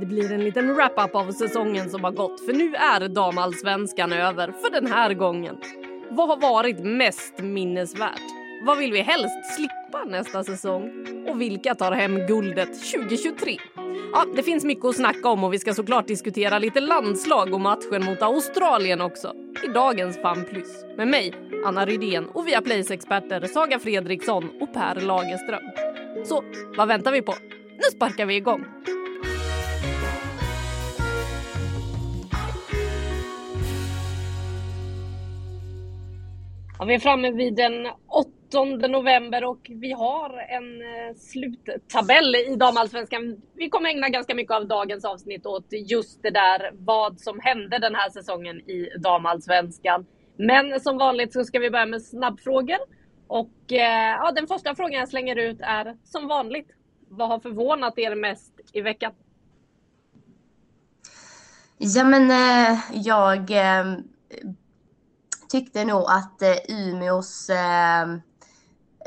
Det blir en liten wrap-up av säsongen som har gått för nu är damallsvenskan över för den här gången. Vad har varit mest minnesvärt? Vad vill vi helst slippa nästa säsong? Och vilka tar hem guldet 2023? Ja, det finns mycket att snacka om och vi ska såklart diskutera lite landslag och matchen mot Australien också i dagens FAN+. Med mig, Anna Rydén och via Plays experter Saga Fredriksson och Per Lagerström. Så vad väntar vi på? Nu sparkar vi igång! Ja, vi är framme vid den 8 november och vi har en eh, sluttabell i damallsvenskan. Vi kommer ägna ganska mycket av dagens avsnitt åt just det där vad som hände den här säsongen i damallsvenskan. Men som vanligt så ska vi börja med snabbfrågor. Och eh, ja, den första frågan jag slänger ut är som vanligt. Vad har förvånat er mest i veckan? Ja, men eh, jag tyckte nog att eh, Umeås... Eh,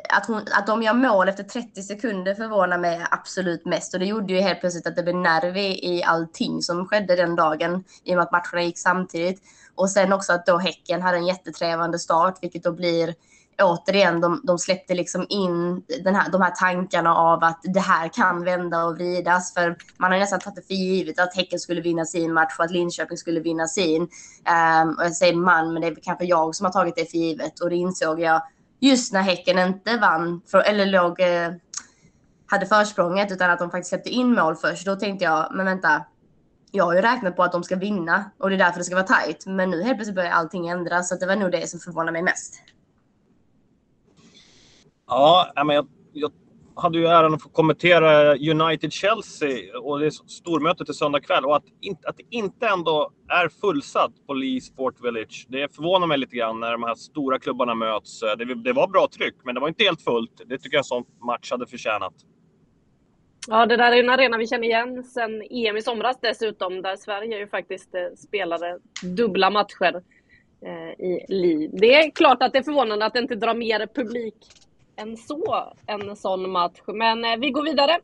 att, hon, att de gör mål efter 30 sekunder förvånar mig absolut mest. Och det gjorde ju helt plötsligt att det blev nerv i, i allting som skedde den dagen. I och med att matcherna gick samtidigt. Och sen också att då Häcken hade en jättetrevande start, vilket då blir återigen, de, de släppte liksom in den här, de här tankarna av att det här kan vända och vridas. För man har nästan tagit det för givet att Häcken skulle vinna sin match och att Linköping skulle vinna sin. Um, och jag säger man, men det är kanske jag som har tagit det för givet. Och det insåg jag just när Häcken inte vann, för, eller låg, eh, hade försprånget, utan att de faktiskt släppte in mål först. Då tänkte jag, men vänta, jag har ju räknat på att de ska vinna och det är därför det ska vara tajt. Men nu helt plötsligt börjar allting ändras, så det var nog det som förvånade mig mest. Ja, men jag, jag hade ju äran att få kommentera United-Chelsea och det stormötet i söndag kväll. Och att, in, att det inte ändå är fullsatt på Lee Sport Village, det förvånar mig lite grann när de här stora klubbarna möts. Eh, det, det var bra tryck, men det var inte helt fullt. Det tycker jag sån match hade förtjänat. Ja, det där är en arena vi känner igen sen EM i somras dessutom, där Sverige ju faktiskt eh, spelade dubbla matcher eh, i Li. Det är klart att det är förvånande att det inte drar mer publik än så, en sån match. Men eh, vi går vidare.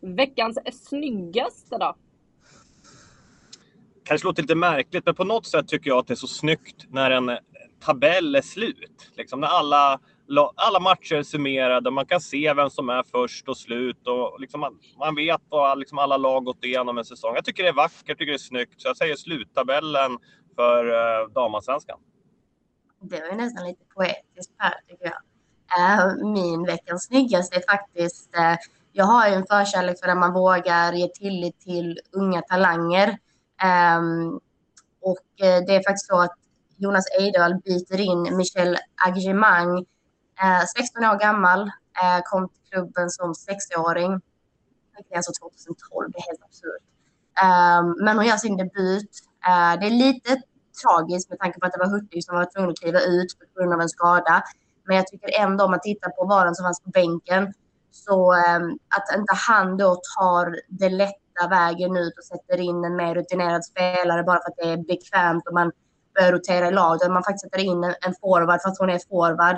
Veckans snyggaste då? kanske låter lite märkligt, men på något sätt tycker jag att det är så snyggt när en tabell är slut. Liksom när alla, alla matcher är summerade, man kan se vem som är först och slut och liksom man, man vet vad liksom alla lag gått igenom en säsong. Jag tycker det är vackert, jag tycker det är snyggt. Så jag säger sluttabellen för uh, damallsvenskan. Det var ju nästan lite poetiskt här tycker jag. Eh, min veckans snyggaste är faktiskt, eh, jag har ju en förkärlek för när man vågar ge tillit till unga talanger. Ehm, och eh, det är faktiskt så att Jonas Eidal byter in Michel Agemang, 16 år gammal, kom till klubben som sexåring. Det är alltså 2012, det är helt absurt. Ehm, men hon gör sin debut. det är lite tragiskt med tanke på att det var Hurtig som var tvungen att kliva ut på grund av en skada. Men jag tycker ändå om man tittar på varan som fanns på bänken så ehm, att inte han då tar det lätta vägen ut och sätter in en mer rutinerad spelare bara för att det är bekvämt och man börjar rotera i laget. Man faktiskt sätter in en, en forward för att hon är forward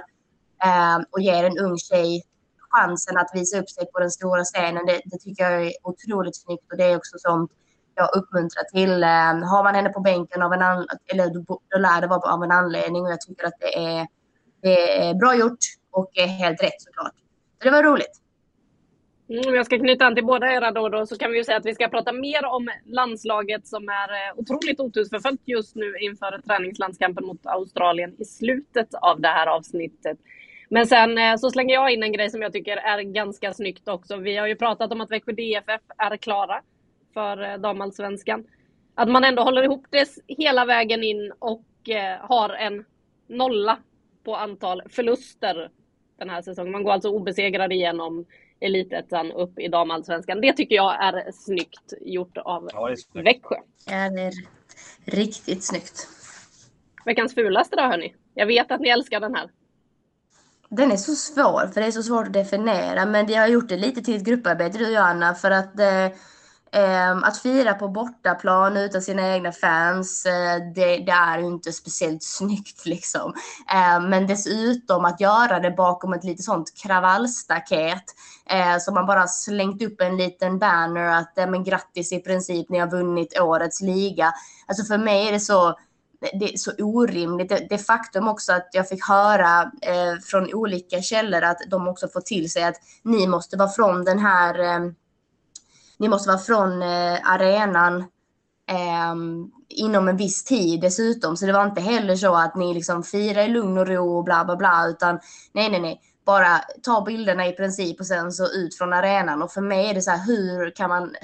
ehm, och ger en ung tjej chansen att visa upp sig på den stora scenen. Det, det tycker jag är otroligt snyggt och det är också sånt jag uppmuntrar till. Ehm, har man henne på bänken av en anledning, eller då, då lär det vara av en anledning och jag tycker att det är det är bra gjort och eh, helt rätt såklart. Så det var roligt. Mm, jag ska knyta an till båda era då, då så kan vi ju säga att vi ska prata mer om landslaget som är eh, otroligt otursförföljt just nu inför träningslandskampen mot Australien i slutet av det här avsnittet. Men sen så slänger jag in en grej som jag tycker är ganska snyggt också. Vi har ju pratat om att Växjö DFF är klara för damallsvenskan. att man ändå håller ihop det hela vägen in och har en nolla på antal förluster den här säsongen. Man går alltså obesegrad igenom elitettan upp i damallsvenskan. Det tycker jag är snyggt gjort av Ja, det är snyggt. Växjö. Ja, det är riktigt snyggt. Veckans fulaste då hörni? Jag vet att ni älskar den här. Den är så svår, för det är så svårt att definiera. Men jag har gjort det lite till ett grupparbete, du och jag, Anna, för att eh, Ehm, att fira på bortaplan utan sina egna fans, eh, det, det är ju inte speciellt snyggt liksom. Eh, men dessutom att göra det bakom ett lite sånt kravallstaket, eh, så man bara slängt upp en liten banner att eh, men grattis i princip, ni har vunnit årets liga. Alltså för mig är det så det är så orimligt. Det, det faktum också att jag fick höra eh, från olika källor att de också får till sig att ni måste vara från den här, eh, ni måste vara från eh, arenan eh, inom en viss tid dessutom. Så det var inte heller så att ni liksom firar i lugn och ro och bla bla bla, utan nej, nej, nej. Bara ta bilderna i princip och sen så ut från arenan. Och för mig är det så här, hur kan man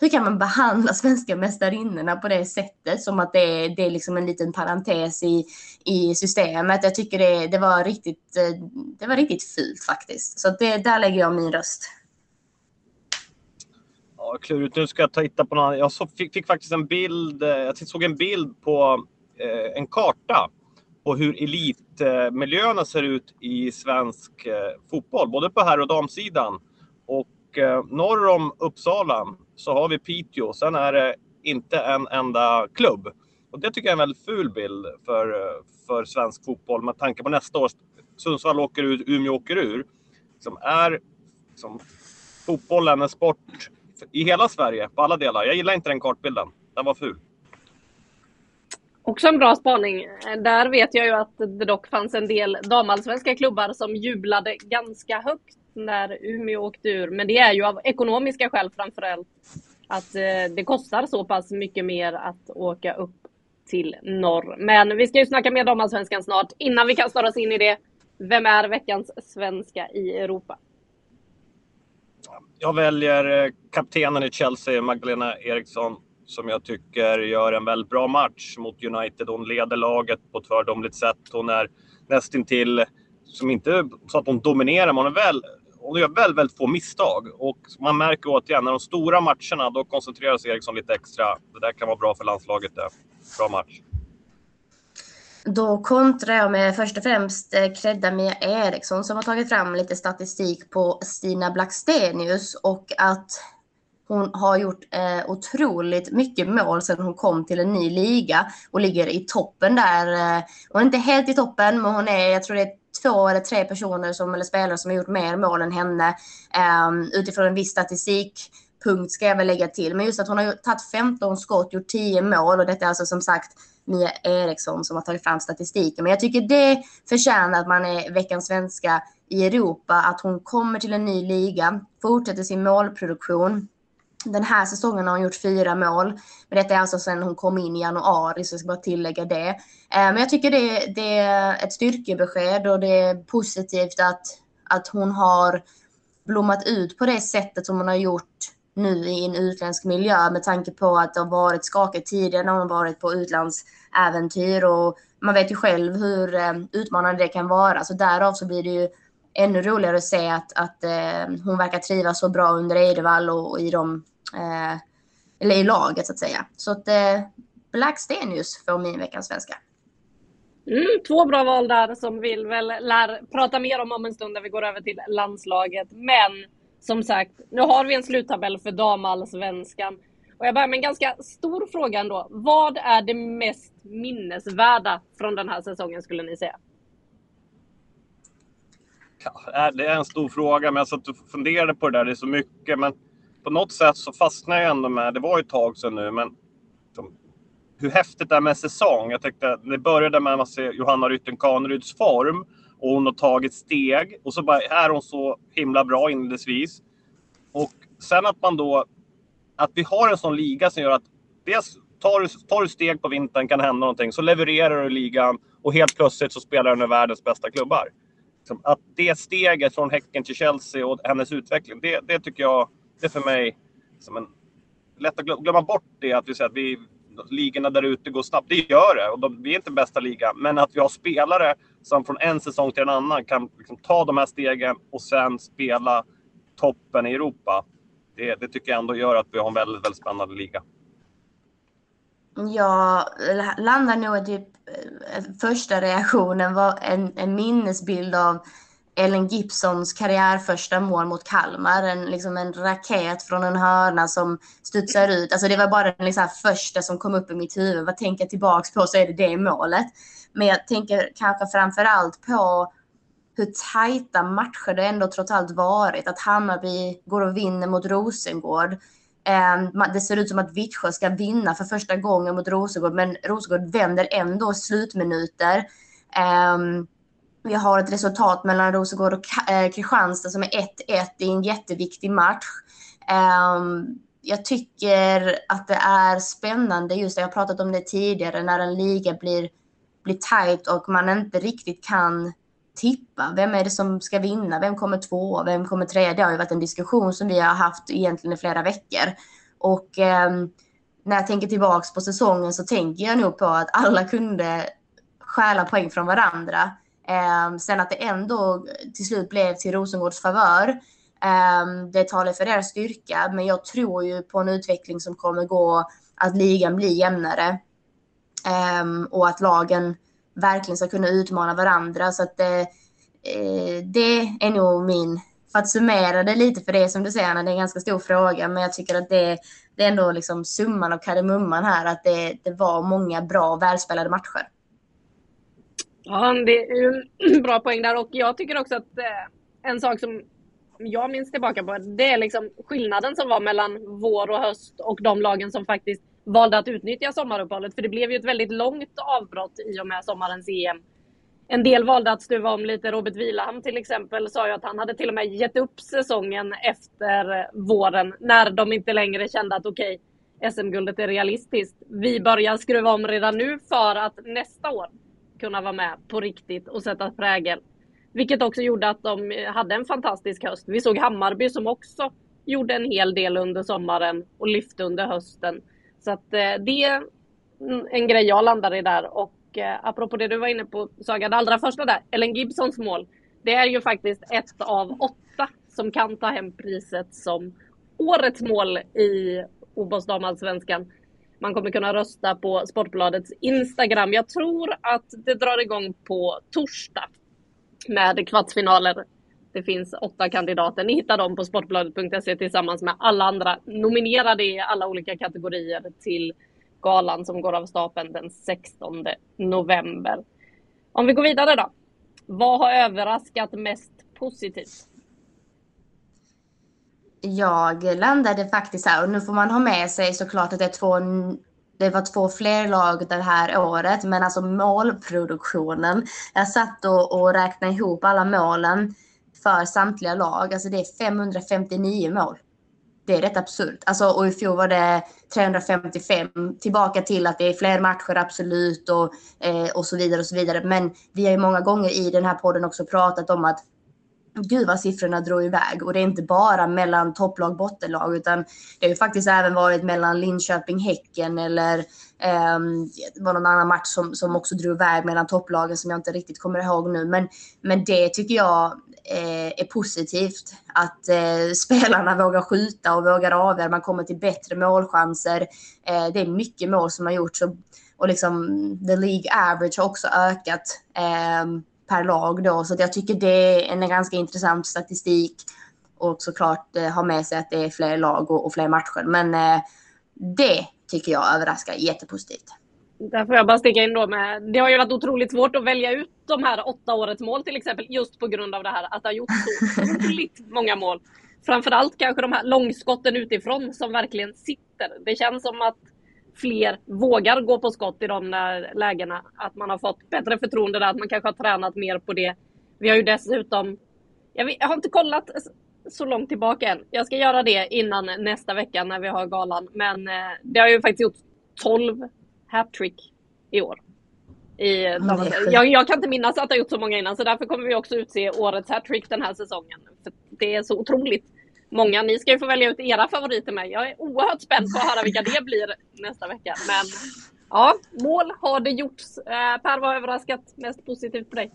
hur kan man behandla svenska mästarinnorna på det sättet som att det är, det är liksom en liten parentes i, i systemet. Jag tycker det, det, var riktigt, eh, det var riktigt fult faktiskt. Så det, där lägger jag min röst. Ja, klurigt. Nu ska jag ta hitta på något annat. Jag så, fick, fick faktiskt en bild. Eh, jag såg en bild på eh, en karta på hur elitmiljöerna ser ut i svensk eh, fotboll, både på herr och damsidan. Och eh, norr om Uppsala så har vi Piteå. Sen är det inte en enda klubb. Och det tycker jag är en väldigt ful bild för, eh, för svensk fotboll med tanke på nästa år. Sundsvall åker ur, Umeå åker ur. Som är som fotbollen en sport i hela Sverige, på alla delar. Jag gillar inte den kartbilden. Den var ful. Också en bra spaning. Där vet jag ju att det dock fanns en del damallsvenska klubbar som jublade ganska högt när Umeå åkte ur. Men det är ju av ekonomiska skäl framförallt. Att eh, det kostar så pass mycket mer att åka upp till norr. Men vi ska ju snacka mer damallsvenskan snart. Innan vi kastar oss in i det. Vem är veckans svenska i Europa? Jag väljer eh, kaptenen i Chelsea, Magdalena Eriksson, som jag tycker gör en väldigt bra match mot United. Hon leder laget på ett föredömligt sätt. Hon är nästintill, som inte så att hon dominerar, men hon, är väl, hon gör väldigt, väldigt få misstag. Och man märker återigen, när de stora matcherna, då koncentrerar sig Eriksson lite extra. Det där kan vara bra för landslaget. Det. Bra match. Då kontrar jag med först och främst eh, Kredda credda Mia Eriksson som har tagit fram lite statistik på Stina Blackstenius och att hon har gjort eh, otroligt mycket mål sedan hon kom till en ny liga och ligger i toppen där. Eh. Hon är inte helt i toppen, men hon är, jag tror det är två eller tre personer som, eller spelare som har gjort mer mål än henne eh, utifrån en viss statistikpunkt ska jag väl lägga till. Men just att hon har tagit 15 skott, gjort 10 mål och detta är alltså som sagt Mia Eriksson som har tagit fram statistiken. Men jag tycker det förtjänar att man är veckans svenska i Europa, att hon kommer till en ny liga, fortsätter sin målproduktion. Den här säsongen har hon gjort fyra mål. Men detta är alltså sedan hon kom in i januari, så jag ska bara tillägga det. Eh, men jag tycker det, det är ett styrkebesked och det är positivt att, att hon har blommat ut på det sättet som hon har gjort nu i en utländsk miljö med tanke på att det har varit skakigt tidigare när hon har varit på utlandsäventyr och man vet ju själv hur eh, utmanande det kan vara. Så därav så blir det ju ännu roligare att se att, att eh, hon verkar trivas så bra under Eidevall och, och i, de, eh, eller i laget så att säga. Så att eh, Black Stenius får min veckans svenska. Mm, två bra val där som vi väl lär prata mer om om en stund när vi går över till landslaget. Men som sagt, nu har vi en sluttabell för damallsvenskan. Och jag börjar med en ganska stor fråga ändå. Vad är det mest minnesvärda från den här säsongen skulle ni säga? Ja, det är en stor fråga, men jag satt och funderade på det där. Det är så mycket, men på något sätt så fastnar jag ändå med, det var ju ett tag sedan nu, men hur häftigt det är med säsong. Jag tyckte det började med att se Johanna Rytten Kaneryds form och hon har tagit steg och så bara är hon så himla bra inledningsvis. Och sen att man då, att vi har en sån liga som gör att dels tar du, tar du steg på vintern kan hända någonting, så levererar du i ligan och helt plötsligt så spelar du med världens bästa klubbar. Liksom, att det steget från Häcken till Chelsea och hennes utveckling, det, det tycker jag, det är för mig som en, lätt att glömma bort det. Att vi säger att vi, ligorna där ute går snabbt. Det gör det och de, vi är inte bästa liga. Men att vi har spelare som från en säsong till en annan kan liksom ta de här stegen och sen spela toppen i Europa. Det, det tycker jag ändå gör att vi har en väldigt, väldigt spännande liga. Ja, landar nog i typ eh, första reaktionen var en, en minnesbild av Ellen Gibsons karriärförsta mål mot Kalmar. En, liksom en raket från en hörna som studsar ut. Alltså det var bara den liksom första som kom upp i mitt huvud. Vad tänker jag tillbaka på så är det det målet. Men jag tänker kanske framför allt på hur tajta matcher det ändå trots allt varit. Att Hammarby går och vinner mot Rosengård. Ehm, det ser ut som att Vittsjö ska vinna för första gången mot Rosengård, men Rosengård vänder ändå slutminuter. Ehm, vi har ett resultat mellan Rosengård och eh, Kristianstad som är 1-1 i en jätteviktig match. Ehm, jag tycker att det är spännande, just det, jag har pratat om det tidigare, när en liga blir, blir tajt och man inte riktigt kan tippa. Vem är det som ska vinna? Vem kommer två? Vem kommer tre? Det har ju varit en diskussion som vi har haft egentligen i flera veckor. Och eh, när jag tänker tillbaks på säsongen så tänker jag nog på att alla kunde stjäla poäng från varandra. Eh, sen att det ändå till slut blev till Rosengårds favör. Eh, det talar för deras styrka, men jag tror ju på en utveckling som kommer gå att ligan blir jämnare. Ehm, och att lagen verkligen ska kunna utmana varandra. Så att eh, det är nog min, för att summera det lite för det som du säger Anna, det är en ganska stor fråga, men jag tycker att det, det är ändå liksom summan av kardemumman här, att det, det var många bra och välspelade matcher. Ja, det är ju en bra poäng där och jag tycker också att eh, en sak som jag minns tillbaka på, det är liksom skillnaden som var mellan vår och höst och de lagen som faktiskt valde att utnyttja sommaruppehållet. För det blev ju ett väldigt långt avbrott i och med sommarens EM. En del valde att stuva om lite. Robert Vilahamn till exempel sa ju att han hade till och med gett upp säsongen efter våren när de inte längre kände att okej, okay, SM-guldet är realistiskt. Vi börjar skruva om redan nu för att nästa år kunna vara med på riktigt och sätta prägel. Vilket också gjorde att de hade en fantastisk höst. Vi såg Hammarby som också gjorde en hel del under sommaren och lyfte under hösten. Så att eh, det är en grej jag landar i där. Och eh, apropå det du var inne på Saga, det allra första där, Ellen Gibsons mål. Det är ju faktiskt ett av åtta som kan ta hem priset som årets mål i OBOS damallsvenskan. Man kommer kunna rösta på Sportbladets Instagram. Jag tror att det drar igång på torsdag med kvartsfinaler. Det finns åtta kandidater. Ni hittar dem på sportbladet.se tillsammans med alla andra nominerade i alla olika kategorier till galan som går av stapeln den 16 november. Om vi går vidare då. Vad har överraskat mest positivt? Jag landade faktiskt här och nu får man ha med sig såklart att det är två det var två fler lag det här året, men alltså målproduktionen. Jag satt och, och räknade ihop alla målen för samtliga lag. Alltså det är 559 mål. Det är rätt absurt. Alltså, och i fjol var det 355. Tillbaka till att det är fler matcher, absolut, och, eh, och så vidare. och så vidare. Men vi har ju många gånger i den här podden också pratat om att gud vad siffrorna drog iväg. Och det är inte bara mellan topplag och bottenlag utan det har ju faktiskt även varit mellan Linköping, Häcken eller eh, det var någon annan match som, som också drog iväg mellan topplagen som jag inte riktigt kommer ihåg nu. Men, men det tycker jag Eh, är positivt. Att eh, spelarna vågar skjuta och vågar avgöra. Man kommer till bättre målchanser. Eh, det är mycket mål som har gjorts. Och, och liksom the League average har också ökat. Ehm, per lag då. Så jag tycker det är en ganska intressant statistik och såklart eh, ha med sig att det är fler lag och, och fler matcher. Men eh, det tycker jag överraskar jättepositivt. Där får jag bara sticka in då med, det har ju varit otroligt svårt att välja ut de här åtta årets mål till exempel, just på grund av det här att det har gjort så otroligt många mål. Framförallt kanske de här långskotten utifrån som verkligen sitter. Det känns som att fler vågar gå på skott i de där lägena. Att man har fått bättre förtroende där, att man kanske har tränat mer på det. Vi har ju dessutom, jag, vet, jag har inte kollat så långt tillbaka än. Jag ska göra det innan nästa vecka när vi har galan. Men eh, det har ju faktiskt gjort 12 hattrick i år. I, jag, jag, kan inte minnas att det har gjort så många innan, så därför kommer vi också utse årets hattrick den här säsongen. För det är så otroligt många. Ni ska ju få välja ut era favoriter med. Jag är oerhört spänd på att höra vilka det blir nästa vecka. Men ja, mål har det gjorts. Eh, per, vad överraskat mest positivt på dig?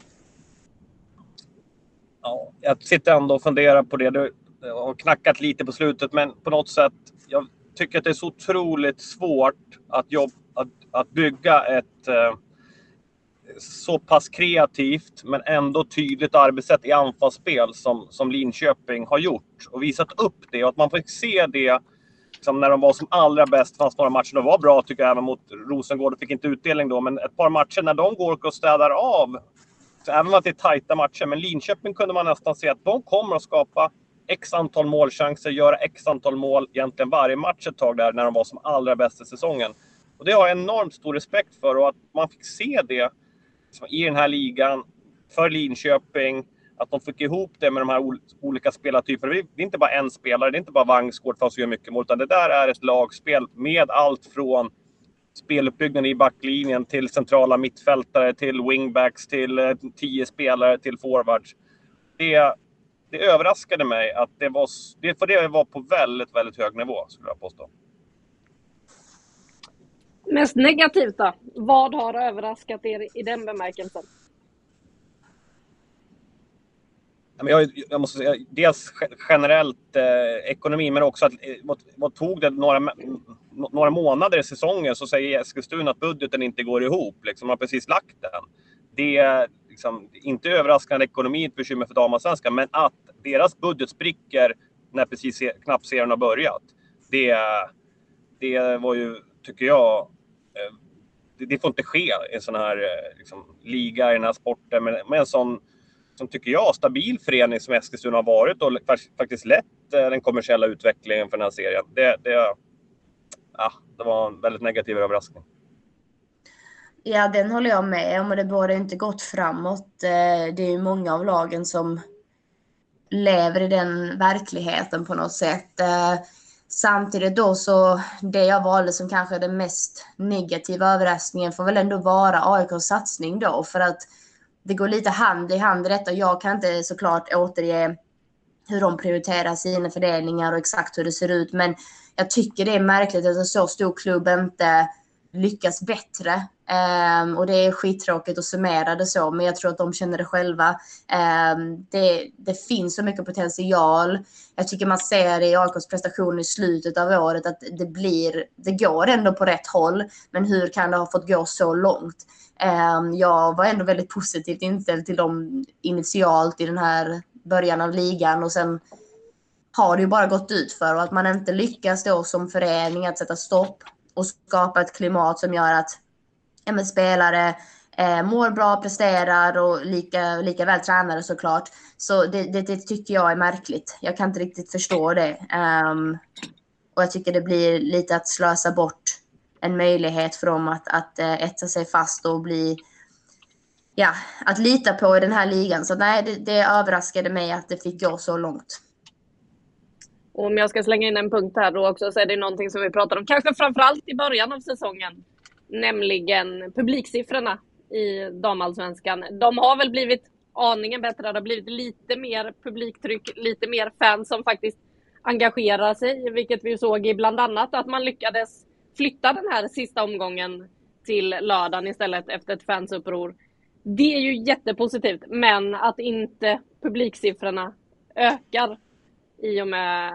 Ja, jag sitter ändå och funderar på det. Du har knackat lite på slutet, men på något sätt. Jag tycker att det är så otroligt svårt att, jobb, att, att bygga ett eh, så pass kreativt men ändå tydligt arbetssätt i anfallsspel som, som Linköping har gjort och visat upp det. Och att man fick se det liksom, när de var som allra bäst. fanns några matcher de var bra tycker jag, även mot Rosengård. fick inte utdelning då, men ett par matcher när de går och städar av. Så även om det är tajta matcher, men Linköping kunde man nästan se att de kommer att skapa x antal målchanser, göra x antal mål egentligen varje match ett tag där när de var som allra bäst i säsongen. Och det har jag enormt stor respekt för och att man fick se det liksom i den här ligan för Linköping. Att de fick ihop det med de här olika spelartyperna. Det är inte bara en spelare, det är inte bara Vangsgård för att mycket mål, utan det där är ett lagspel med allt från speluppbyggnaden i backlinjen till centrala mittfältare, till wingbacks, till eh, tio spelare, till forwards. Det, det överraskade mig att det var, det, för det var på väldigt, väldigt hög nivå, skulle jag påstå. Mest negativt då? Vad har överraskat er i den bemärkelsen? Jag, jag måste säga, dels generellt eh, ekonomi, men också att eh, vad, vad, tog det några, några månader i säsongen så säger Eskilstuna att budgeten inte går ihop. Liksom, man har precis lagt den. Det är liksom, inte överraskande ekonomi ett bekymmer för damallsvenskan, men att deras budget spricker när precis knappt serien har börjat. Det, det var ju, tycker jag, Eh, det, det, får inte ske i en sån här eh, liksom, liga, i den här sporten, med, med en sån, som tycker jag, stabil förening som Eskilstuna har varit och faktiskt lett eh, den kommersiella utvecklingen för den här serien. Det, det, ja, det var en väldigt negativ överraskning. Ja, den håller jag med om och det borde inte gått framåt. Det är ju många av lagen som lever i den verkligheten på något sätt. Samtidigt då så, det jag valde som kanske den mest negativa överraskningen får väl ändå vara AIKs satsning då. För att det går lite hand i hand i detta. Jag kan inte såklart återge hur de prioriterar sina fördelningar och exakt hur det ser ut. Men jag tycker det är märkligt att en så stor klubb inte lyckas bättre. Um, och det är skittråkigt att summera det så, men jag tror att de känner det själva. Um, det, det, finns så mycket potential. Jag tycker man ser det i AIKs prestation i slutet av året att det blir, det går ändå på rätt håll. Men hur kan det ha fått gå så långt? Um, jag var ändå väldigt positivt inställd till dem initialt i den här början av ligan och sen har det ju bara gått ut för och att man inte lyckas då som förening att sätta stopp och skapa ett klimat som gör att ja, spelare eh, mår bra, presterar och lika, lika väl tränare såklart. Så det, det, det, tycker jag är märkligt. Jag kan inte riktigt förstå det. Um, och jag tycker det blir lite att slösa bort en möjlighet för dem att, att eh, uh, etsa sig fast och bli ja, att lita på i den här ligan. Så nej, det, det överraskade mig att det fick gå så långt. Och om jag ska slänga in en punkt här då också så är det någonting som vi pratar om, kanske framförallt i början av säsongen. Nämligen publiksiffrorna i damallsvenskan. De har väl blivit aningen bättre. Det har blivit lite mer publiktryck, lite mer fans som faktiskt engagerar sig, vilket vi såg i bland annat att man lyckades flytta den här sista omgången till lördagen istället efter ett fansuppror. Det är ju jättepositivt, men att inte publiksiffrorna ökar i och med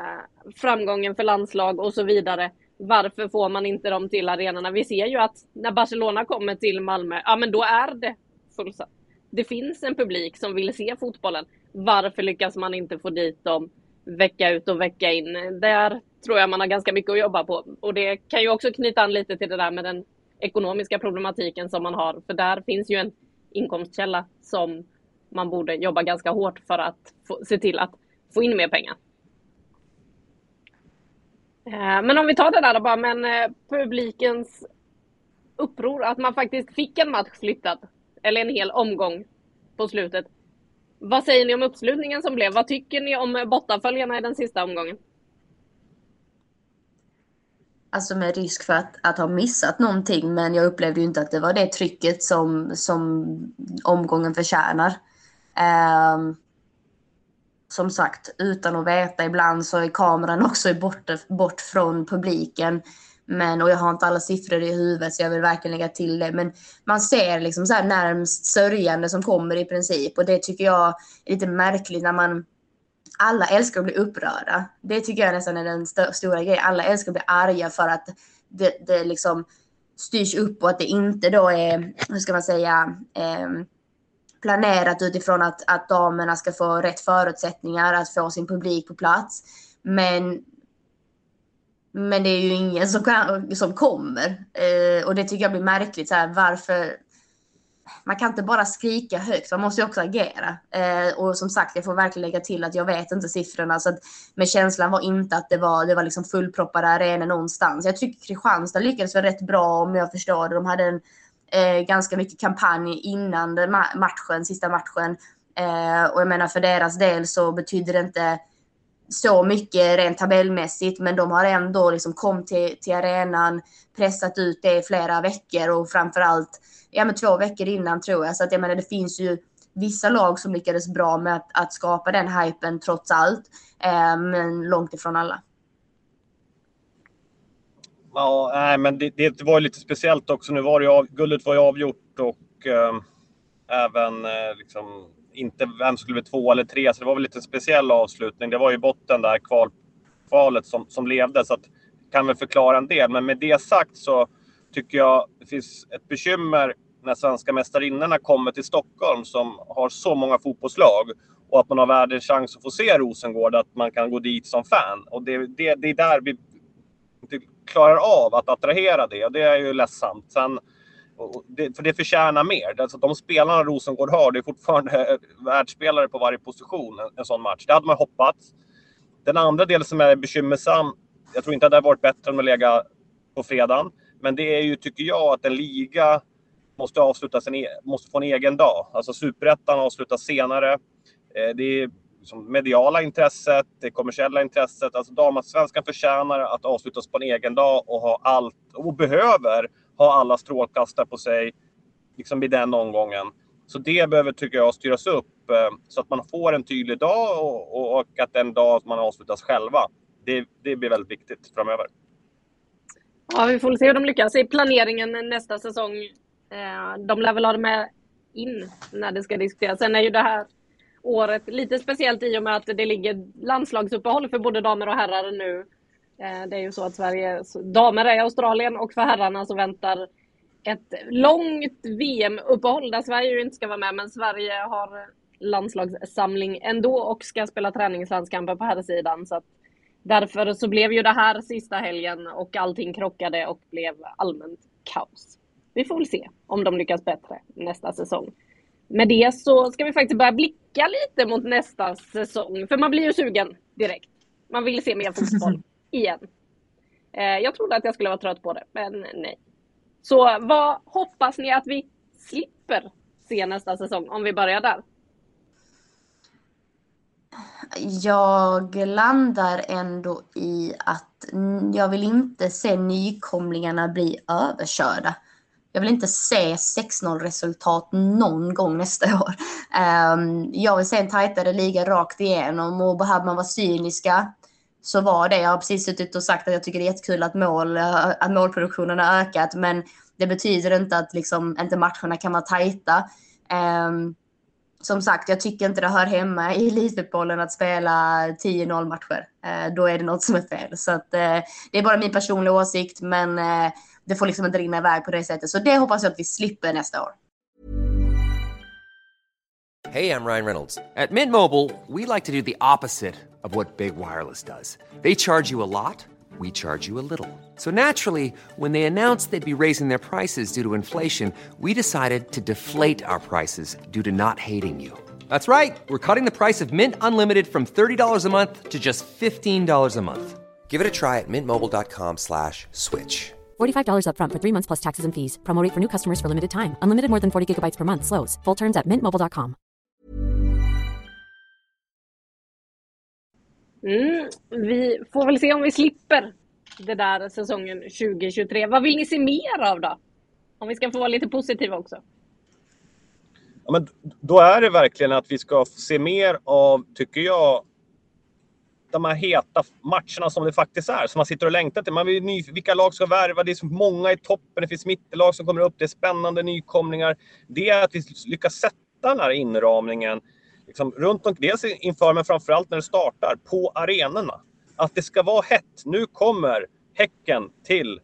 framgången för landslag och så vidare. Varför får man inte dem till arenorna? Vi ser ju att när Barcelona kommer till Malmö, ja men då är det fullsatt. Det finns en publik som vill se fotbollen. Varför lyckas man inte få dit dem vecka ut och vecka in? Där tror jag man har ganska mycket att jobba på. Och det kan ju också knyta an lite till det där med den ekonomiska problematiken som man har. För där finns ju en inkomstkälla som man borde jobba ganska hårt för att få, se till att få in mer pengar. Eh, men om vi tar det där då bara, men eh, publikens uppror, att man faktiskt fick en match flyttad, eller en hel omgång på slutet. Vad säger ni om uppslutningen som blev? Vad tycker ni om bortaföljarna i den sista omgången? Alltså med risk för att, att ha missat någonting, men jag upplevde ju inte att det var det trycket som, som omgången förtjänar. Um, som sagt, utan att veta, ibland så är kameran också bort, bort från publiken. Men, och jag har inte alla siffror i huvudet så jag vill verkligen lägga till det. Men man ser liksom så här närmst sörjande som kommer i princip. Och det tycker jag är lite märkligt när man... Alla älskar att bli upprörda. Det tycker jag nästan är den st stora grejen. Alla älskar att bli arga för att det, det liksom styrs upp och att det inte då är, hur ska man säga, eh, planerat utifrån att, att damerna ska få rätt förutsättningar att få sin publik på plats. Men men det är ju ingen som, kan, som kommer. Eh, och det tycker jag blir märkligt. Så här, varför? Man kan inte bara skrika högt, man måste ju också agera. Eh, och som sagt, jag får verkligen lägga till att jag vet inte siffrorna. Så att, men känslan var inte att det var, det var liksom fullproppade arenor någonstans. Jag tycker Kristianstad lyckades väl rätt bra om jag förstår det. De hade en eh, ganska mycket kampanj innan matchen, sista matchen. Eh, och jag menar för deras del så betyder det inte så mycket rent tabellmässigt, men de har ändå liksom kommit till, till arenan, pressat ut det i flera veckor och framförallt ja, men två veckor innan tror jag. Så att jag menar, det finns ju vissa lag som lyckades bra med att, att skapa den hypen trots allt, eh, men långt ifrån alla. Ja, nej, men det, det var lite speciellt också. Nu var det av, guldet var ju avgjort och eh, även eh, liksom inte vem skulle bli två eller tre, så det var väl lite speciell avslutning. Det var ju botten där, kval, kvalet, som, som levde. Så att, kan väl förklara en del. Men med det sagt så tycker jag det finns ett bekymmer när svenska mästarinnorna kommer till Stockholm som har så många fotbollslag och att man har världens chans att få se Rosengård, att man kan gå dit som fan. Och det, det, det är där vi inte klarar av att attrahera det och det är ju ledsamt. Sen, det, för det förtjänar mer. Alltså, de spelarna Rosengård har, det är fortfarande världsspelare på varje position en, en sån match. Det hade man hoppats. Den andra delen som är bekymmersam, jag tror inte att det hade varit bättre om att lägga på fredagen. Men det är ju, tycker jag, att en liga måste, avsluta sin, e, måste få en egen dag. Alltså superettan avslutas senare. Eh, det är liksom mediala intresset, det kommersiella intresset. Alltså damallsvenskan förtjänar att avslutas på en egen dag och ha allt, och behöver ha alla strålkastare på sig liksom i den omgången. Så det behöver, tycker jag, styras upp eh, så att man får en tydlig dag och, och att den dag man avslutas själva. Det, det blir väldigt viktigt framöver. Ja, vi får se hur de lyckas i planeringen nästa säsong. Eh, de lär väl ha det med in när det ska diskuteras. Sen är ju det här året lite speciellt i och med att det ligger landslagsuppehåll för både damer och herrar nu. Eh, det är ju så att Sverige damer är i Australien och för herrarna så väntar ett långt VM-uppehåll där Sverige ju inte ska vara med, men Sverige har landslagssamling ändå och ska spela träningslandskamper på här sidan. Så att därför så blev ju det här sista helgen och allting krockade och blev allmänt kaos. Vi får väl se om de lyckas bättre nästa säsong. Med det så ska vi faktiskt börja blicka lite mot nästa säsong, för man blir ju sugen direkt. Man vill se mer fotboll igen. Eh, jag trodde att jag skulle vara trött på det, men nej. Så vad hoppas ni att vi slipper se nästa säsong, om vi börjar där? Jag landar ändå i att jag vill inte se nykomlingarna bli överkörda. Jag vill inte se 6-0 resultat någon gång nästa år. Um, jag vill se en tajtare liga rakt igenom och behöver man vara cyniska så var det. Jag har precis suttit och sagt att jag tycker det är jättekul att, mål, eh, att målproduktionen har ökat, men det betyder inte att liksom, inte matcherna kan vara tajta. Um, som sagt, jag tycker inte det hör hemma i elitfotbollen att spela 10-0 matcher. Eh, då är det något som är fel. Så att, eh, det är bara min personliga åsikt, men eh, det får liksom inte rinna iväg på det sättet. Så det hoppas jag att vi slipper nästa år. Hej, jag Ryan Reynolds. At Mint Mobile, we like to do the opposite of what Big Wireless does. They charge you a lot, we charge you a little. So naturally, when they announced they'd be raising their prices due to inflation, we decided to deflate our prices due to not hating you. That's right. We're cutting the price of Mint Unlimited from $30 a month to just $15 a month. Give it a try at mintmobile.com slash switch. $45 upfront for three months plus taxes and fees. Promote for new customers for limited time. Unlimited more than 40 gigabytes per month. Slows. Full terms at mintmobile.com. Mm, vi får väl se om vi slipper det där säsongen 2023. Vad vill ni se mer av då? Om vi ska få vara lite positiva också. Ja, men då är det verkligen att vi ska se mer av, tycker jag, de här heta matcherna som det faktiskt är, som man sitter och längtar till. Man vill ny, vilka lag ska värva? Det är så många i toppen, det finns mittelag som kommer upp, det är spännande nykomlingar. Det är att vi lyckas sätta den här inramningen liksom, runt om, dels inför, men framförallt när det startar, på arenorna. Att det ska vara hett. Nu kommer Häcken till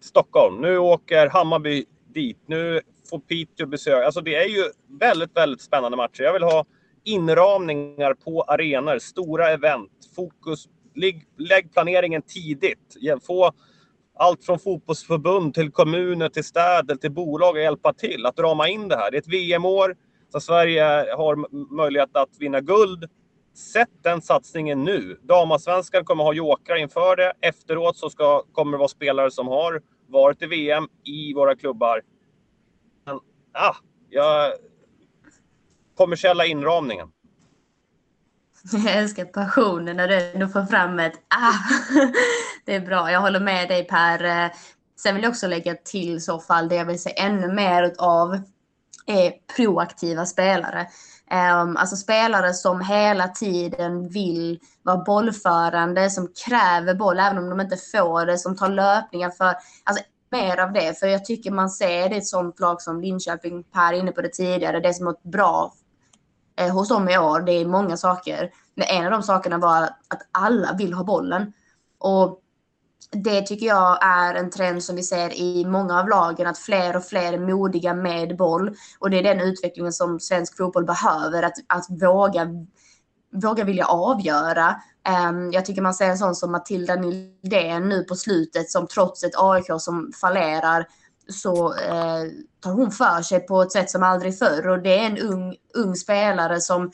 Stockholm. Nu åker Hammarby dit. Nu får Piteå besök. Alltså det är ju väldigt, väldigt spännande matcher. Jag vill ha inramningar på arenor, stora event, fokus. Lägg, lägg planeringen tidigt. Få allt från fotbollsförbund till kommuner, till städer, till bolag att hjälpa till att rama in det här. Det är ett VM-år, så Sverige har möjlighet att vinna guld. Sätt den satsningen nu. Damallsvenskan kommer ha jokrar inför det. Efteråt så ska, kommer det vara spelare som har varit i VM i våra klubbar. Men, ah, jag... Kommersiella inramningen. Jag älskar passionen när du ändå får fram ett ah. Det är bra. Jag håller med dig Per. Eh, sen vill jag också lägga till så fall det jag vill se ännu mer av är proaktiva spelare. Ehm, alltså spelare som hela tiden vill vara bollförande, som kräver boll även om de inte får det, som tar löpningar för, alltså mer av det. För jag tycker man ser det i ett sånt lag som Linköping, Per inne på det tidigare, det som ett bra eh, hos dem i år, det är många saker. Men en av de sakerna var att alla vill ha bollen. Och det tycker jag är en trend som vi ser i många av lagen, att fler och fler är modiga med boll. Och det är den utvecklingen som svensk fotboll behöver, att, att våga, våga vilja avgöra. Um, jag tycker man ser en sån som Matilda Nildén nu på slutet, som trots ett AIK som fallerar, så eh, tar hon för sig på ett sätt som aldrig förr. Och det är en ung, ung spelare som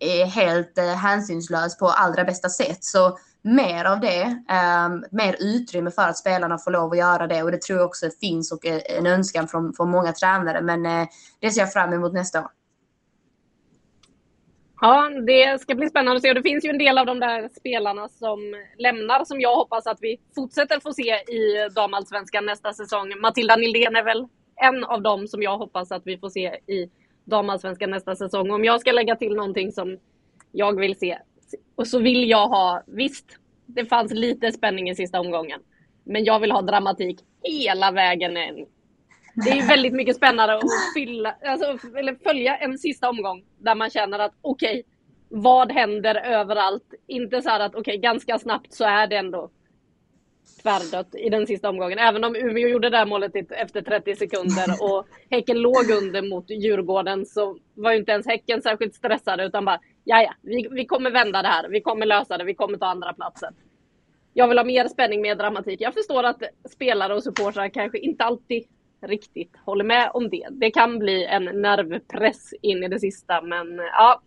är helt eh, hänsynslös på allra bästa sätt. Så mer av det, eh, mer utrymme för att spelarna får lov att göra det och det tror jag också finns och eh, en önskan från, från många tränare. Men eh, det ser jag fram emot nästa år. Ja, det ska bli spännande att se. Och det finns ju en del av de där spelarna som lämnar som jag hoppas att vi fortsätter få se i damallsvenskan nästa säsong. Matilda Nildén är väl en av dem som jag hoppas att vi får se i damallsvenskan nästa säsong. Om jag ska lägga till någonting som jag vill se och så vill jag ha, visst, det fanns lite spänning i sista omgången. Men jag vill ha dramatik hela vägen. Det är väldigt mycket spännande att fylla, alltså, följa en sista omgång där man känner att okej, okay, vad händer överallt? Inte så här att okej, okay, ganska snabbt så är det ändå tvärdött i den sista omgången. Även om Umeå gjorde det här målet efter 30 sekunder och Häcken låg under mot Djurgården så var ju inte ens Häcken särskilt stressade utan bara ja, ja, vi, vi kommer vända det här, vi kommer lösa det, vi kommer ta andra platsen. Jag vill ha mer spänning, mer dramatik. Jag förstår att spelare och supportrar kanske inte alltid riktigt håller med om det. Det kan bli en nervpress in i det sista, men eh, ja,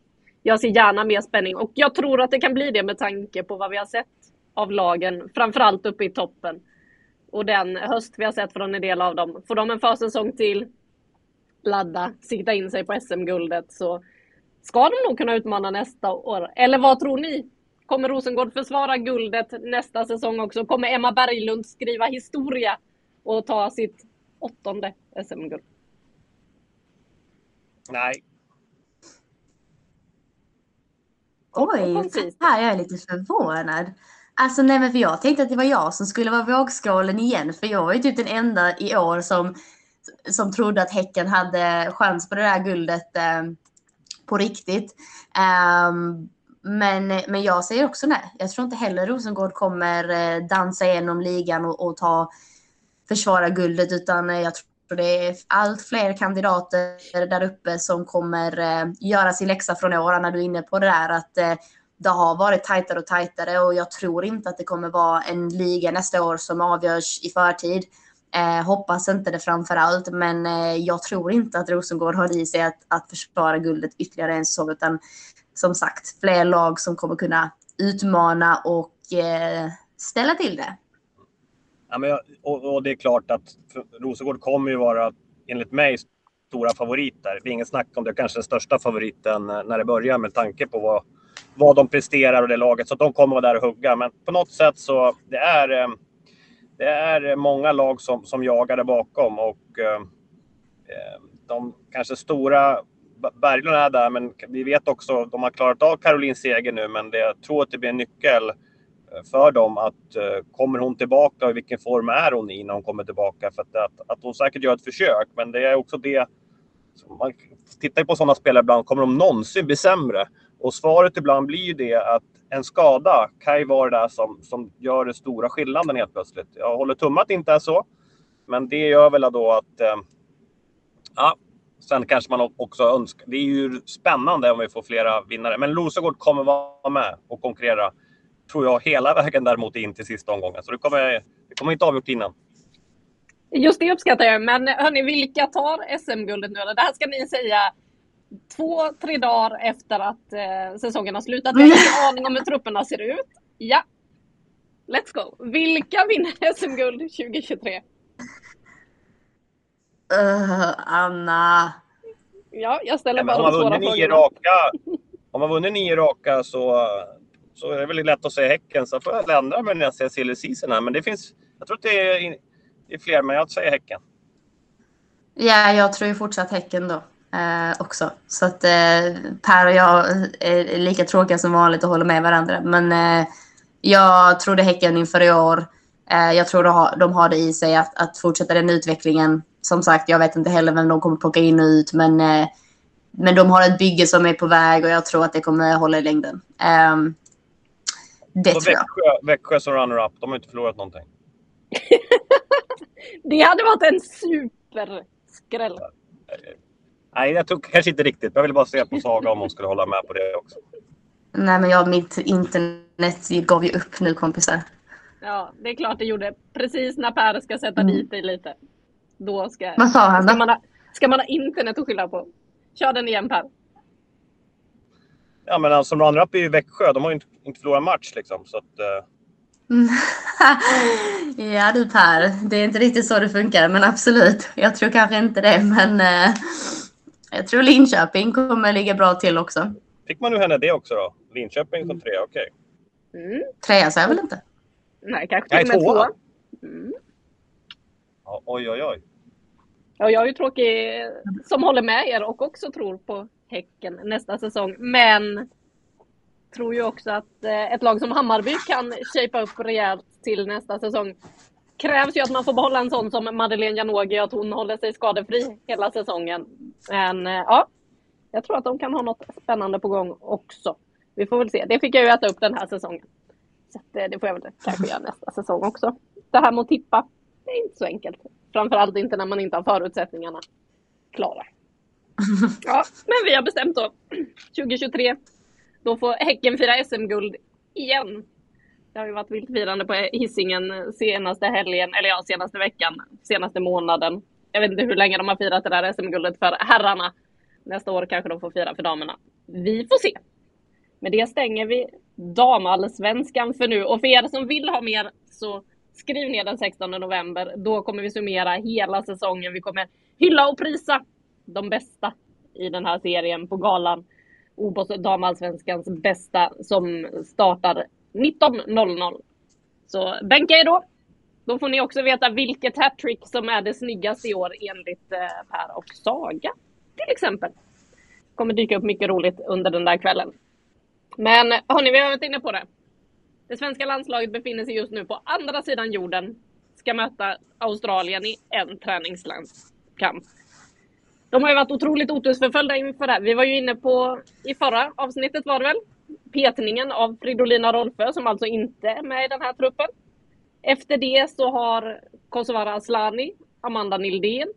jag ser gärna mer spänning och jag tror att det kan bli det med tanke på vad vi har sett av lagen, framförallt uppe i toppen. Och den höst vi har sett från en del av dem. Får de en försäsong till, ladda, sikta in sig på SM-guldet så ska de nog kunna utmana nästa år. Eller vad tror ni? Kommer Rosengård försvara guldet nästa säsong också? Kommer Emma Berglund skriva historia och ta sitt åttonde SM-guld? Nej. Oj, här är jag lite förvånad. Alltså nej men för jag tänkte att det var jag som skulle vara vågskålen igen. För jag var ju typ den enda i år som, som trodde att Häcken hade chans på det där guldet eh, på riktigt. Um, men, men jag säger också nej. Jag tror inte heller Rosengård kommer eh, dansa igenom ligan och, och ta försvara guldet utan eh, jag tror det är allt fler kandidater där uppe som kommer eh, göra sin läxa från år när du är inne på det där att eh, det har varit tajtare och tajtare och jag tror inte att det kommer vara en liga nästa år som avgörs i förtid. Eh, hoppas inte det framför allt, men eh, jag tror inte att Rosengård har i sig att, att försvara guldet ytterligare en säsong, utan som sagt, fler lag som kommer kunna utmana och eh, ställa till det. Ja, men, och, och, det är klart att Rosengård kommer ju vara, enligt mig, stora favoriter. Det är inget snack om det, kanske den största favoriten eh, när det börjar med tanke på vad, vad de presterar och det laget. Så de kommer vara där och hugga. Men på något sätt så det är eh, det är många lag som, som jagar där bakom och eh, eh de kanske stora Berglund är där, men vi vet också att de har klarat av Karolins seger nu, men det, jag tror att det blir en nyckel Eh, för dem att eh, kommer hon tillbaka och i vilken form är hon i när hon kommer tillbaka? För att, att, att hon säkert gör ett försök, men det är också det. Man tittar ju på sådana spelare ibland, kommer de någonsin bli sämre? Och svaret ibland blir ju det att en skada kan ju vara det där som, som gör den stora skillnaden helt plötsligt. Jag håller tummen att det inte är så. Men det gör väl då att... Eh, ja, sen kanske man också önskar... Det är ju spännande om vi får flera vinnare. Men Rosengård kommer vara med och konkurrera, tror jag, hela vägen däremot in till sista omgången. Så det kommer, det kommer inte avgjort innan. Just det uppskattar jag. Men hörni, vilka tar SM-guldet nu? Det här ska ni säga två, tre dagar efter att eh, säsongen har slutat. Vi har ingen aning om hur trupperna ser ut. Ja, let's go. Vilka vinner SM-guld 2023? Uh, Anna. Ja, jag ställer bara de svåra frågorna. Raka, om man vunnit nio raka så, så är det väl lätt att säga Häcken. Så får jag ändra mig när jag ser silly season här. Men det finns, jag tror att det är, det är fler, men jag säger Häcken. Ja, jag tror ju fortsatt Häcken då eh, också. Så att eh, Per och jag är lika tråkiga som vanligt och håller med varandra. Men eh, jag trodde Häcken inför i år. Eh, jag tror de har, de har det i sig att, att fortsätta den utvecklingen. Som sagt, jag vet inte heller vem de kommer plocka in och ut, men, eh, men de har ett bygge som är på väg och jag tror att det kommer hålla i längden. Ehm, det tror Växjö, jag. Växjö som runner-up, de har inte förlorat någonting. det hade varit en superskräll. Nej, jag tror kanske inte riktigt. Jag ville bara se på Saga om hon skulle hålla med på det också. Nej, men jag, mitt internet gav ju upp nu kompisar. Ja, det är klart det gjorde. Precis när Per ska sätta mm. dit dig lite. Då ska, Vad sa han då? Ska man, ha, ska man ha internet att skylla på? Kör den igen Per. Ja, men alltså, som runner-up är ju Växjö. De har ju inte, inte förlorat match liksom. Så att, uh... ja du Per, det är inte riktigt så det funkar, men absolut. Jag tror kanske inte det, men uh, jag tror Linköping kommer ligga bra till också. Fick man nu henne det också då? Linköping som trea, okej. Okay. Mm. Trea sa jag väl inte? Nej, kanske till och med två. Mm. oj, oj, oj. Ja, jag är ju tråkig som håller med er och också tror på Häcken nästa säsong. Men tror ju också att eh, ett lag som Hammarby kan shapea upp rejält till nästa säsong. Krävs ju att man får behålla en sån som Madeleine Janogy, att hon håller sig skadefri hela säsongen. Men eh, ja, jag tror att de kan ha något spännande på gång också. Vi får väl se. Det fick jag ju äta upp den här säsongen. Så eh, det får jag väl kanske göra nästa säsong också. Det här med att tippa, det är inte så enkelt. Framförallt inte när man inte har förutsättningarna klara. Ja, men vi har bestämt då. 2023, då får Häcken fira SM-guld igen. Det har ju varit viltfirande på hissingen senaste helgen, eller ja, senaste veckan, senaste månaden. Jag vet inte hur länge de har firat det där SM-guldet för herrarna. Nästa år kanske de får fira för damerna. Vi får se. Med det stänger vi damallsvenskan för nu. Och för er som vill ha mer så skriv ner den 16 november. Då kommer vi summera hela säsongen. Vi kommer hylla och prisa de bästa i den här serien på galan. OBOS damallsvenskans bästa som startar 19.00. Så bänka er då. Då får ni också veta vilket hattrick som är det snyggaste i år enligt eh, Per och Saga till exempel. kommer dyka upp mycket roligt under den där kvällen. Men hörni, vi har varit inne på det. Det svenska landslaget befinner sig just nu på andra sidan jorden. Ska möta Australien i en träningslandskamp. De har ju varit otroligt otursförföljda inför det här. Vi var ju inne på, i förra avsnittet var det väl, petningen av Fridolina Rolfö som alltså inte är med i den här truppen. Efter det så har Kosovare Asllani, Amanda Nildén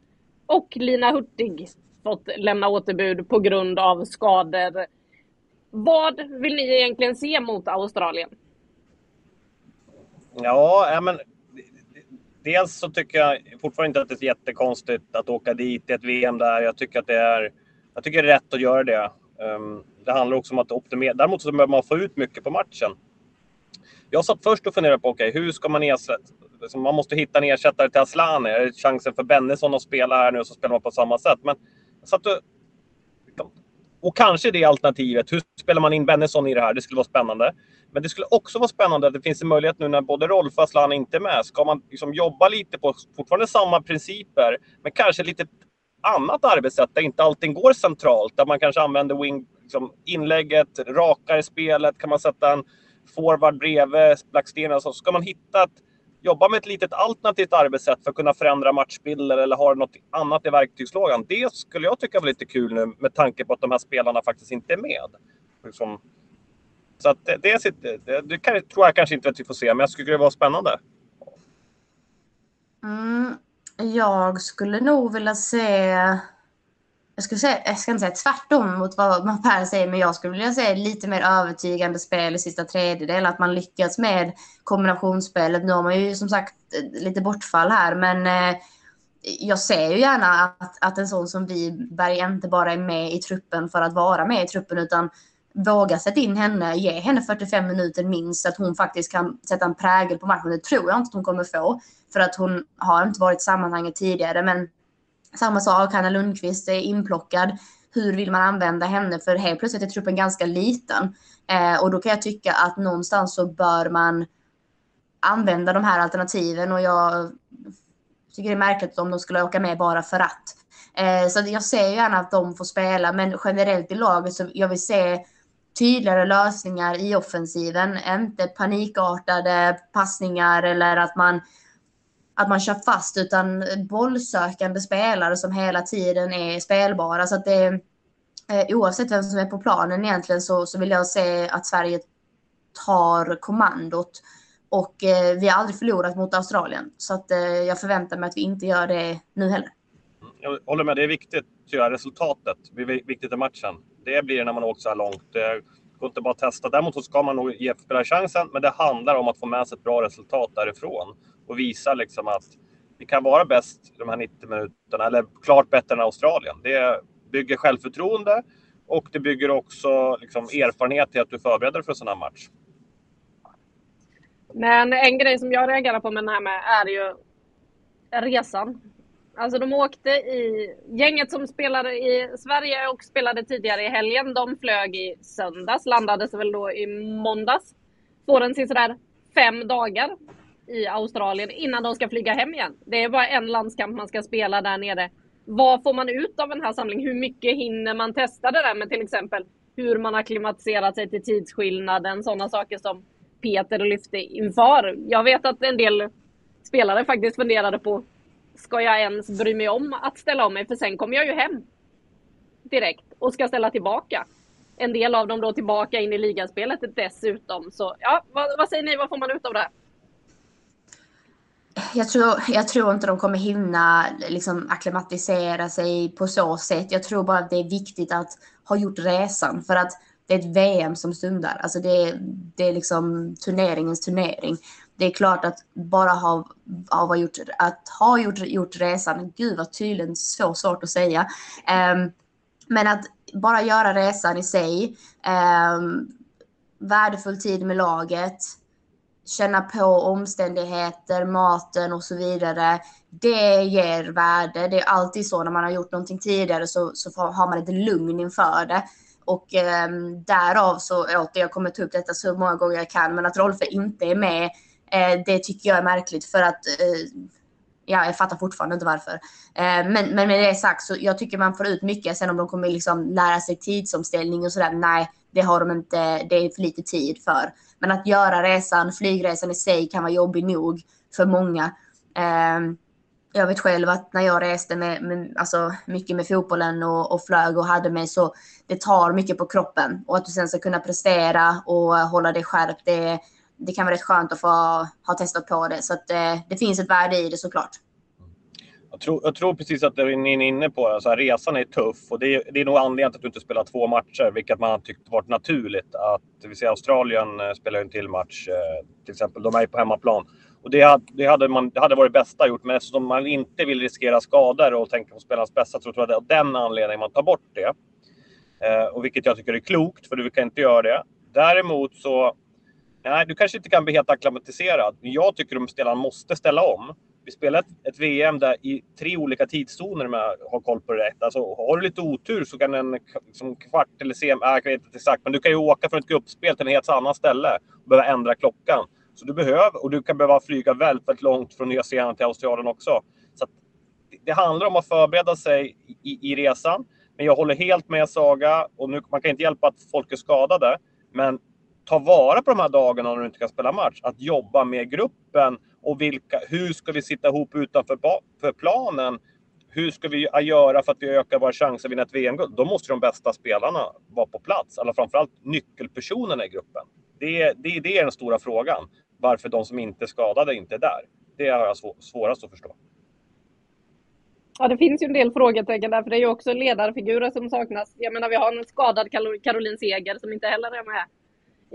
och Lina Hurtig fått lämna återbud på grund av skador. Vad vill ni egentligen se mot Australien? Ja, men dels så tycker jag fortfarande inte att det är jättekonstigt att åka dit i ett VM där. Jag tycker att det är, jag tycker det är rätt att göra det. Um, det handlar också om att optimera. Däremot så behöver man få ut mycket på matchen. Jag satt först och funderade på, okej, okay, hur ska man ersätta? Liksom, man måste hitta en ersättare till Asllani. Är det chansen för Bennison att spela här nu och så spelar man på samma sätt? Men jag satt och, och kanske det alternativet. Hur spelar man in Bennison i det här? Det skulle vara spännande. Men det skulle också vara spännande att det finns en möjlighet nu när både Rolf och Aslan inte är med. Ska man liksom jobba lite på fortfarande samma principer, men kanske lite annat arbetssätt där inte allting går centralt. Där man kanske använder wing, liksom inlägget, rakare spelet. Kan man sätta en forward bredvid Blackstenen så ska man hitta ett, jobba med ett litet alternativt arbetssätt för att kunna förändra matchbilder eller ha något annat i verktygslådan. Det skulle jag tycka var lite kul nu med tanke på att de här spelarna faktiskt inte är med. Liksom. Så att det, det, det, det kan, tror jag kanske inte att vi får se, men jag skulle tycka det var spännande. Mm, jag skulle nog vilja se jag, skulle säga, jag ska inte säga tvärtom mot vad Per säger, men jag skulle vilja säga lite mer övertygande spel i sista tredjedel. Att man lyckats med kombinationsspelet. Nu har man ju som sagt eh, lite bortfall här, men eh, jag ser ju gärna att, att en sån som Wiberg inte bara är med i truppen för att vara med i truppen, utan våga sätta in henne, ge henne 45 minuter minst, så att hon faktiskt kan sätta en prägel på matchen. Det tror jag inte att hon kommer få, för att hon har inte varit i sammanhanget tidigare, men samma sak, Hanna Lundqvist är inplockad. Hur vill man använda henne? För helt plötsligt är truppen ganska liten. Eh, och då kan jag tycka att någonstans så bör man använda de här alternativen. Och jag tycker det är märkligt om de skulle åka med bara för att. Eh, så jag ser gärna att de får spela, men generellt i laget så jag vill se tydligare lösningar i offensiven. Inte panikartade passningar eller att man att man kör fast utan bollsökande spelare som hela tiden är spelbara. Så att det, eh, oavsett vem som är på planen egentligen så, så vill jag se att Sverige tar kommandot. Och eh, vi har aldrig förlorat mot Australien. Så att, eh, jag förväntar mig att vi inte gör det nu heller. Jag håller med, det är viktigt tror jag, resultatet. Det är viktigt i matchen. Det blir det när man åker så här långt. Det går inte bara att testa. Däremot så ska man nog ge spelare chansen, men det handlar om att få med sig ett bra resultat därifrån och visa liksom att vi kan vara bäst de här 90 minuterna, eller klart bättre än Australien. Det bygger självförtroende och det bygger också liksom erfarenhet till att du förbereder dig för en sån här match. Men en grej som jag reagerar på med den här med är ju resan. Alltså de åkte i, gänget som spelade i Sverige och spelade tidigare i helgen, de flög i söndags, landades väl då i måndags. Får en sådär fem dagar i Australien innan de ska flyga hem igen. Det är bara en landskamp man ska spela där nere. Vad får man ut av den här samlingen? Hur mycket hinner man testa det där med till exempel hur man har klimatiserat sig till tidsskillnaden, sådana saker som Peter lyfte inför. Jag vet att en del spelare faktiskt funderade på, ska jag ens bry mig om att ställa om mig? För sen kommer jag ju hem direkt och ska ställa tillbaka. En del av dem då tillbaka in i ligaspelet dessutom. Så ja, vad, vad säger ni, vad får man ut av det här? Jag tror, jag tror inte de kommer hinna liksom, akklimatisera sig på så sätt. Jag tror bara att det är viktigt att ha gjort resan för att det är ett VM som stundar. Alltså det, det är liksom turneringens turnering. Det är klart att bara ha, ha, gjort, att ha gjort, gjort resan, gud vad tydligen så svårt att säga. Um, men att bara göra resan i sig, um, värdefull tid med laget, känna på omständigheter, maten och så vidare. Det ger värde. Det är alltid så när man har gjort någonting tidigare så, så har man ett lugn inför det. Och eh, därav så, åter, jag kommer ta upp detta så många gånger jag kan, men att Rolfe inte är med, eh, det tycker jag är märkligt för att eh, ja, jag fattar fortfarande inte varför. Eh, men, men med det sagt så jag tycker man får ut mycket. Sen om de kommer liksom lära sig tidsomställning och sådär, nej, det har de inte, det är för lite tid för. Men att göra resan, flygresan i sig kan vara jobbig nog för många. Ehm, jag vet själv att när jag reste med, med alltså mycket med fotbollen och, och flög och hade mig så det tar mycket på kroppen och att du sen ska kunna prestera och hålla dig skärpt. Det, det kan vara rätt skönt att få ha testat på det så att det, eh, det finns ett värde i det såklart. Jag tror, jag tror precis att ni är inne på det. Så här, resan är tuff och det är, det är nog anledningen till att du inte spelar två matcher, vilket man har tyckt varit naturligt. Att, vi ser Australien eh, spelar en till match, eh, till exempel. De är på hemmaplan. Och det, hade, det, hade man, det hade varit bästa gjort, men eftersom man inte vill riskera skador och tänka på spelarnas bästa så tror jag det är av den anledningen man tar bort det. Eh, och vilket jag tycker är klokt, för du kan inte göra det. Däremot så, nej, du kanske inte kan bli helt acklimatiserad. Jag tycker att spelarna måste ställa om vi spelar ett, VM där i tre olika tidszoner med jag har koll på det rätt. Alltså, har du lite otur så kan en som kvart eller sem, äh, jag vet inte exakt, men du kan ju åka från ett gruppspel till en helt annan ställe och behöva ändra klockan. Så du behöver, och du kan behöva flyga väldigt, väldigt långt från Nya Zeeland till Australien också. Så det handlar om att förbereda sig i, i resan. Men jag håller helt med Saga och nu, man kan inte hjälpa att folk är skadade. Men ta vara på de här dagarna när du inte kan spela match. Att jobba med gruppen och vilka, hur ska vi sitta ihop utanför för planen? Hur ska vi göra för att vi ökar våra chanser att vinna ett VM-guld? Då måste de bästa spelarna vara på plats. Eller framförallt nyckelpersonerna i gruppen. Det, det, det är den stora frågan. Varför de som inte är skadade inte är där. Det har jag svårast att förstå. Ja, det finns ju en del frågetecken där, för det är ju också ledarfigurer som saknas. Jag menar, vi har en skadad Caroline Seger som inte heller är med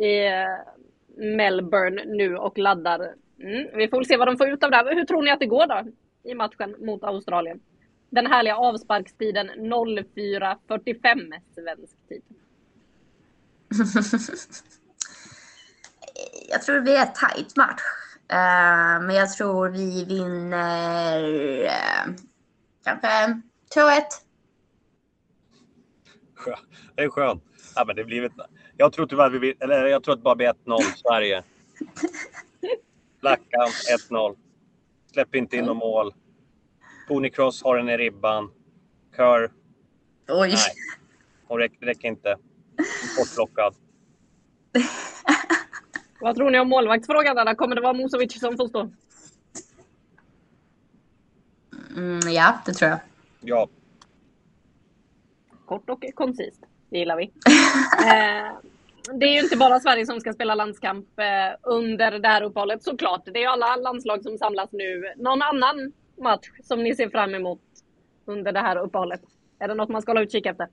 i eh, Melbourne nu och laddar. Mm, vi får väl se vad de får ut av det. Hur tror ni att det går då i matchen mot Australien? Den härliga avsparkstiden 04.45 svensk tid. jag tror det blir ett tajt match. Uh, men jag tror vi vinner uh, kanske 2-1. Det är skönt. Ja, men det blir jag tror tyvärr vi eller jag tror att det bara blir 1-0 Sverige. Blackout 1-0. Släpp inte in något mål. Pony Cross har den i ribban. Kör. Oj. Nej, hon räcker, räcker inte. Bortplockad. Vad tror ni om målvaktsfrågan? Anna? Kommer det vara Musovic som får stå? Mm, ja, det tror jag. Ja. Kort och koncist. Det gillar vi. eh, det är ju inte bara Sverige som ska spela landskamp eh, under det här uppehållet såklart. Det är ju alla landslag som samlas nu. Någon annan match som ni ser fram emot under det här uppehållet? Är det något man ska hålla utkik efter?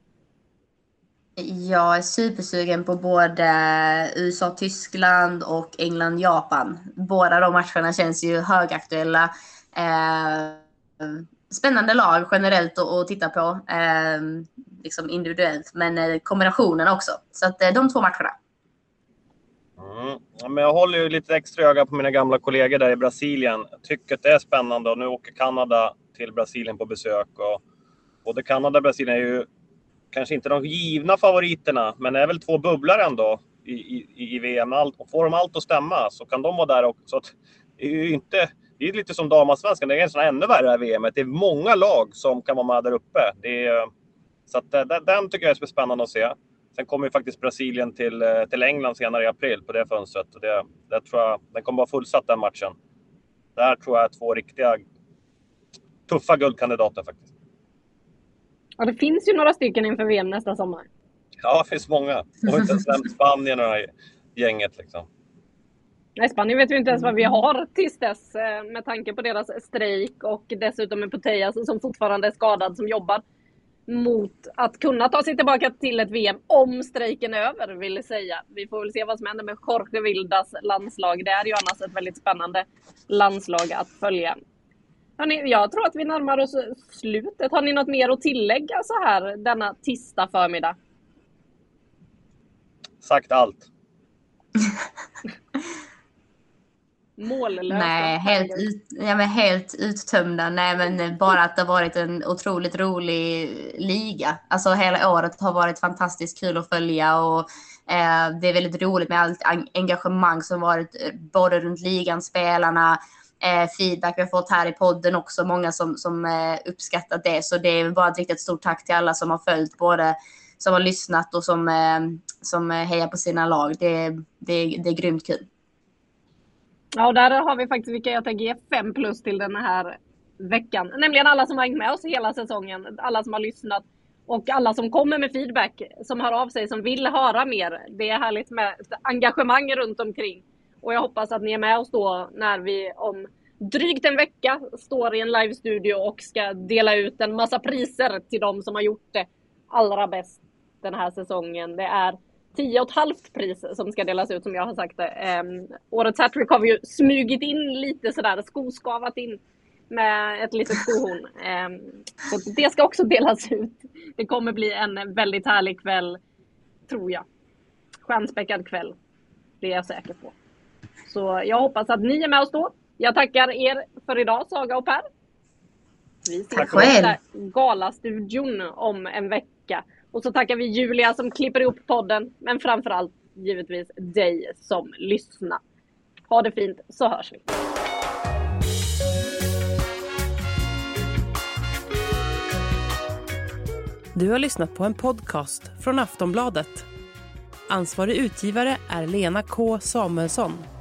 Jag är supersugen på både USA-Tyskland och England-Japan. Båda de matcherna känns ju högaktuella. Eh, spännande lag generellt att titta på. Eh, liksom individuellt, men eh, kombinationen också. Så att eh, de två matcherna. Mm. Ja, men jag håller ju lite extra öga på mina gamla kollegor där i Brasilien. Jag tycker att det är spännande och nu åker Kanada till Brasilien på besök. Och både Kanada och Brasilien är ju kanske inte de givna favoriterna, men det är väl två bubblor ändå i, i, i VM. Och får de allt att stämma så kan de vara där också. Så det är ju inte det är lite som damallsvenskan, det är nästan ännu värre här VMet. Det är många lag som kan vara med där uppe. Det är, så att, den, den tycker jag är spännande att se. Sen kommer ju faktiskt Brasilien till, eh, till England senare i april på det fönstret. Och det, det tror jag, den kommer vara fullsatt den matchen. Där tror jag är två riktiga tuffa guldkandidater faktiskt. Ja, det finns ju några stycken inför VM nästa sommar. Ja, det finns många. Och inte ens nämnt Spanien och det här gänget liksom. Nej, Spanien vet vi inte ens vad vi har tills dess eh, med tanke på deras strejk och dessutom med Putellas som fortfarande är skadad som jobbar mot att kunna ta sig tillbaka till ett VM om strejken är över, vill säga. Vi får väl se vad som händer med Jorge Vildas landslag. Det är ju annars ett väldigt spännande landslag att följa. Hörrni, jag tror att vi närmar oss slutet. Har ni något mer att tillägga så här denna tisdag förmiddag? Sagt allt. mållösa? Nej, helt, ut, ja, men helt uttömda. Nej, men bara att det har varit en otroligt rolig liga. Alltså hela året har varit fantastiskt kul att följa och eh, det är väldigt roligt med allt engagemang som varit eh, både runt ligan, spelarna, eh, feedback vi har fått här i podden också. Många som, som eh, uppskattat det. Så det är bara ett riktigt stort tack till alla som har följt både som har lyssnat och som, eh, som hejar på sina lag. Det, det, det är grymt kul. Ja, och där har vi faktiskt, vilka jag tänker ge fem plus till den här veckan. Nämligen alla som har hängt med oss hela säsongen, alla som har lyssnat och alla som kommer med feedback, som hör av sig, som vill höra mer. Det är härligt med engagemang runt omkring. Och jag hoppas att ni är med oss då när vi om drygt en vecka står i en livestudio och ska dela ut en massa priser till de som har gjort det allra bäst den här säsongen. Det är tio och ett halvt pris som ska delas ut som jag har sagt det. Um, årets hattrick har vi ju smugit in lite sådär, skoskavat in med ett litet skohorn. Um, så det ska också delas ut. Det kommer bli en väldigt härlig kväll, tror jag. Stjärnspäckad kväll. Det är jag säker på. Så jag hoppas att ni är med oss då. Jag tackar er för idag, Saga och Per. Vi ses i Galastudion om en vecka. Och så tackar vi Julia som klipper ihop podden, men framför allt givetvis dig som lyssnar. Ha det fint så hörs vi. Du har lyssnat på en podcast från Aftonbladet. Ansvarig utgivare är Lena K Samuelsson.